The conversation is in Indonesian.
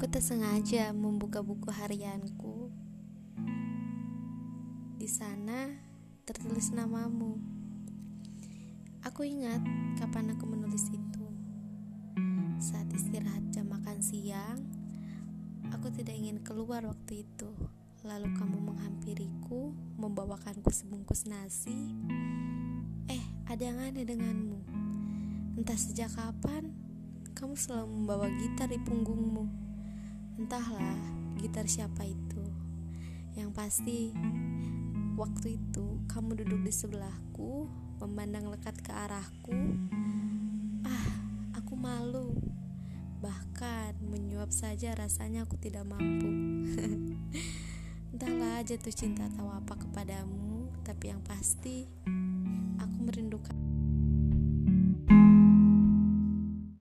Aku tersengaja membuka buku harianku. Di sana tertulis namamu. Aku ingat kapan aku menulis itu. Saat istirahat jam makan siang, aku tidak ingin keluar waktu itu. Lalu kamu menghampiriku, membawakanku sebungkus nasi. Eh, ada yang aneh denganmu. Entah sejak kapan, kamu selalu membawa gitar di punggungmu. Entahlah gitar siapa itu. Yang pasti waktu itu kamu duduk di sebelahku, memandang lekat ke arahku. Ah, aku malu. Bahkan menyuap saja rasanya aku tidak mampu. Entahlah jatuh cinta atau apa kepadamu, tapi yang pasti